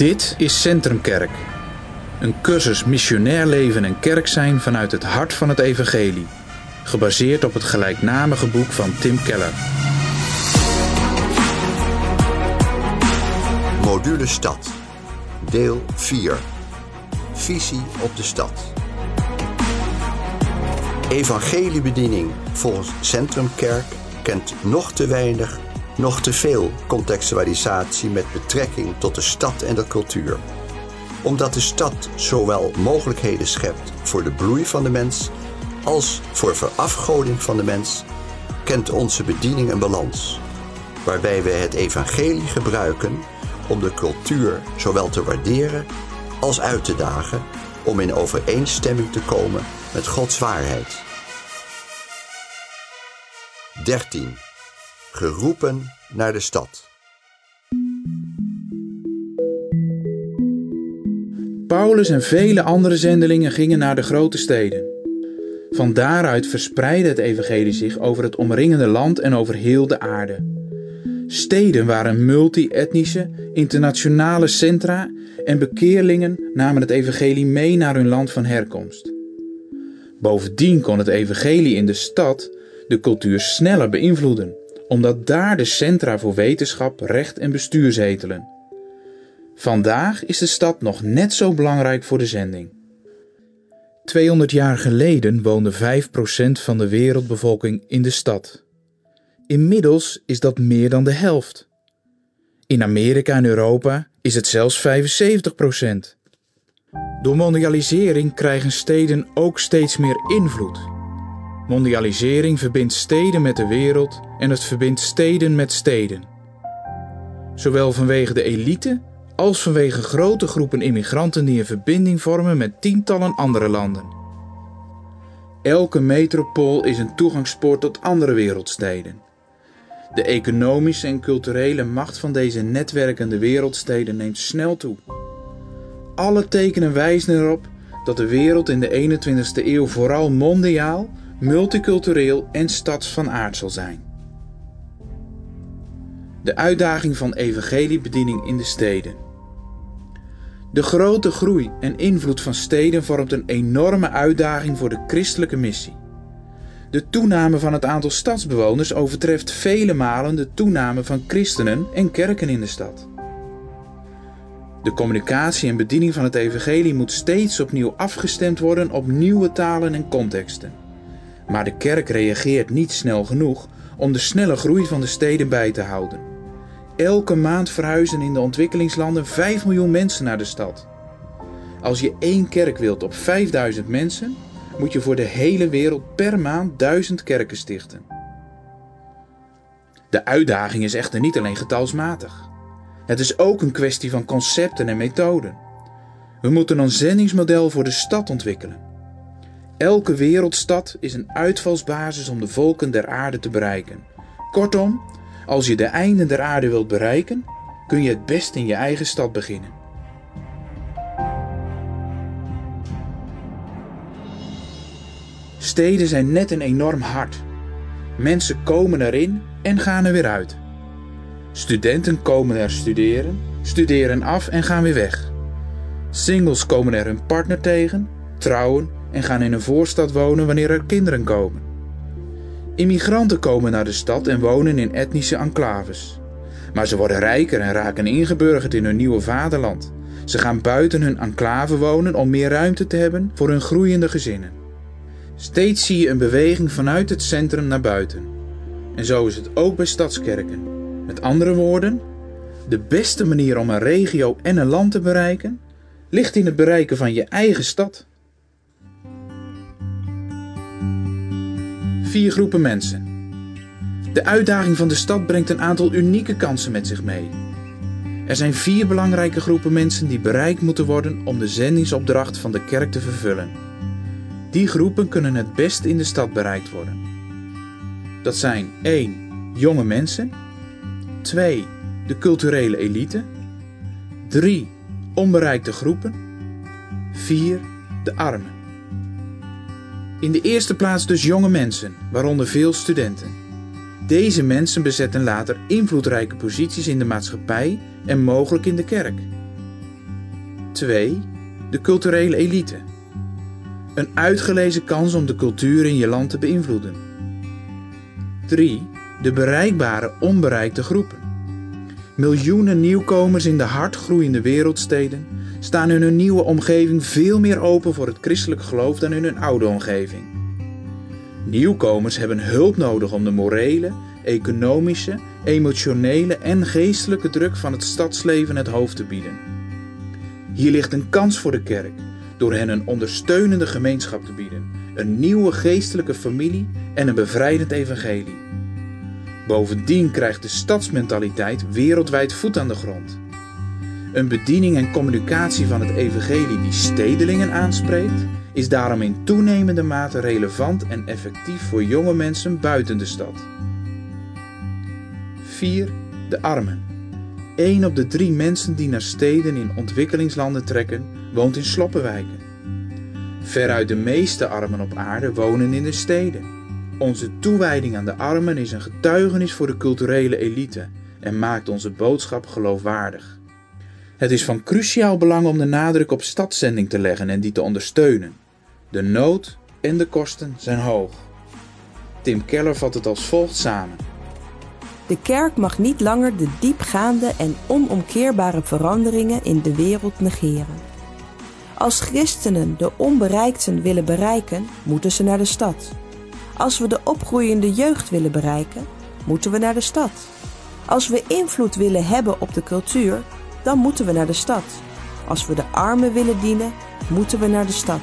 Dit is Centrumkerk. Een cursus missionair leven en kerk zijn vanuit het hart van het evangelie. Gebaseerd op het gelijknamige boek van Tim Keller. Module Stad. Deel 4. Visie op de stad. Evangeliebediening volgens Centrumkerk kent nog te weinig, nog te veel contextualisatie met betrekking tot de stad en de cultuur. Omdat de stad zowel mogelijkheden schept voor de bloei van de mens als voor verafgoding van de mens, kent onze bediening een balans, waarbij wij het evangelie gebruiken om de cultuur zowel te waarderen als uit te dagen om in overeenstemming te komen met Gods waarheid. 13. Geroepen naar de stad. Paulus en vele andere zendelingen gingen naar de grote steden. Van daaruit verspreidde het evangelie zich over het omringende land en over heel de aarde. Steden waren multi-etnische, internationale centra en bekeerlingen namen het evangelie mee naar hun land van herkomst. Bovendien kon het evangelie in de stad de cultuur sneller beïnvloeden, omdat daar de centra voor wetenschap, recht en bestuur zetelen. Vandaag is de stad nog net zo belangrijk voor de zending. 200 jaar geleden woonde 5% van de wereldbevolking in de stad. Inmiddels is dat meer dan de helft. In Amerika en Europa is het zelfs 75%. Door mondialisering krijgen steden ook steeds meer invloed. Mondialisering verbindt steden met de wereld en het verbindt steden met steden. Zowel vanwege de elite als vanwege grote groepen immigranten die een verbinding vormen met tientallen andere landen. Elke metropool is een toegangspoort tot andere wereldsteden. De economische en culturele macht van deze netwerkende wereldsteden neemt snel toe. Alle tekenen wijzen erop dat de wereld in de 21ste eeuw vooral mondiaal, multicultureel en stads van aard zal zijn. De uitdaging van evangeliebediening in de steden. De grote groei en invloed van steden vormt een enorme uitdaging voor de christelijke missie. De toename van het aantal stadsbewoners overtreft vele malen de toename van christenen en kerken in de stad. De communicatie en bediening van het evangelie moet steeds opnieuw afgestemd worden op nieuwe talen en contexten. Maar de kerk reageert niet snel genoeg om de snelle groei van de steden bij te houden. Elke maand verhuizen in de ontwikkelingslanden 5 miljoen mensen naar de stad. Als je één kerk wilt op 5000 mensen, moet je voor de hele wereld per maand 1000 kerken stichten. De uitdaging is echter niet alleen getalsmatig. Het is ook een kwestie van concepten en methoden. We moeten een zendingsmodel voor de stad ontwikkelen. Elke wereldstad is een uitvalsbasis om de volken der aarde te bereiken. Kortom, als je de einden der aarde wilt bereiken, kun je het best in je eigen stad beginnen. Steden zijn net een enorm hart. Mensen komen erin en gaan er weer uit. Studenten komen er studeren, studeren af en gaan weer weg. Singles komen er hun partner tegen, trouwen en gaan in een voorstad wonen wanneer er kinderen komen. Immigranten komen naar de stad en wonen in etnische enclaves. Maar ze worden rijker en raken ingeburgerd in hun nieuwe vaderland. Ze gaan buiten hun enclave wonen om meer ruimte te hebben voor hun groeiende gezinnen. Steeds zie je een beweging vanuit het centrum naar buiten. En zo is het ook bij stadskerken. Met andere woorden, de beste manier om een regio en een land te bereiken ligt in het bereiken van je eigen stad. Vier groepen mensen. De uitdaging van de stad brengt een aantal unieke kansen met zich mee. Er zijn vier belangrijke groepen mensen die bereikt moeten worden om de zendingsopdracht van de kerk te vervullen. Die groepen kunnen het best in de stad bereikt worden. Dat zijn 1. Jonge mensen. 2. De culturele elite. 3. Onbereikte groepen. 4. De armen. In de eerste plaats dus jonge mensen, waaronder veel studenten. Deze mensen bezetten later invloedrijke posities in de maatschappij en mogelijk in de kerk. 2. De culturele elite. Een uitgelezen kans om de cultuur in je land te beïnvloeden. 3. De bereikbare onbereikte groepen. Miljoenen nieuwkomers in de hardgroeiende wereldsteden staan in hun nieuwe omgeving veel meer open voor het christelijk geloof dan in hun oude omgeving. Nieuwkomers hebben hulp nodig om de morele, economische, emotionele en geestelijke druk van het stadsleven het hoofd te bieden. Hier ligt een kans voor de kerk door hen een ondersteunende gemeenschap te bieden, een nieuwe geestelijke familie en een bevrijdend evangelie. Bovendien krijgt de stadsmentaliteit wereldwijd voet aan de grond. Een bediening en communicatie van het evangelie die stedelingen aanspreekt, is daarom in toenemende mate relevant en effectief voor jonge mensen buiten de stad. 4. De armen. 1 op de drie mensen die naar steden in ontwikkelingslanden trekken, woont in sloppenwijken. Veruit de meeste armen op aarde wonen in de steden. Onze toewijding aan de armen is een getuigenis voor de culturele elite en maakt onze boodschap geloofwaardig. Het is van cruciaal belang om de nadruk op stadszending te leggen en die te ondersteunen. De nood en de kosten zijn hoog. Tim Keller vat het als volgt samen. De kerk mag niet langer de diepgaande en onomkeerbare veranderingen in de wereld negeren. Als christenen de onbereikten willen bereiken, moeten ze naar de stad. Als we de opgroeiende jeugd willen bereiken, moeten we naar de stad. Als we invloed willen hebben op de cultuur, dan moeten we naar de stad. Als we de armen willen dienen, moeten we naar de stad.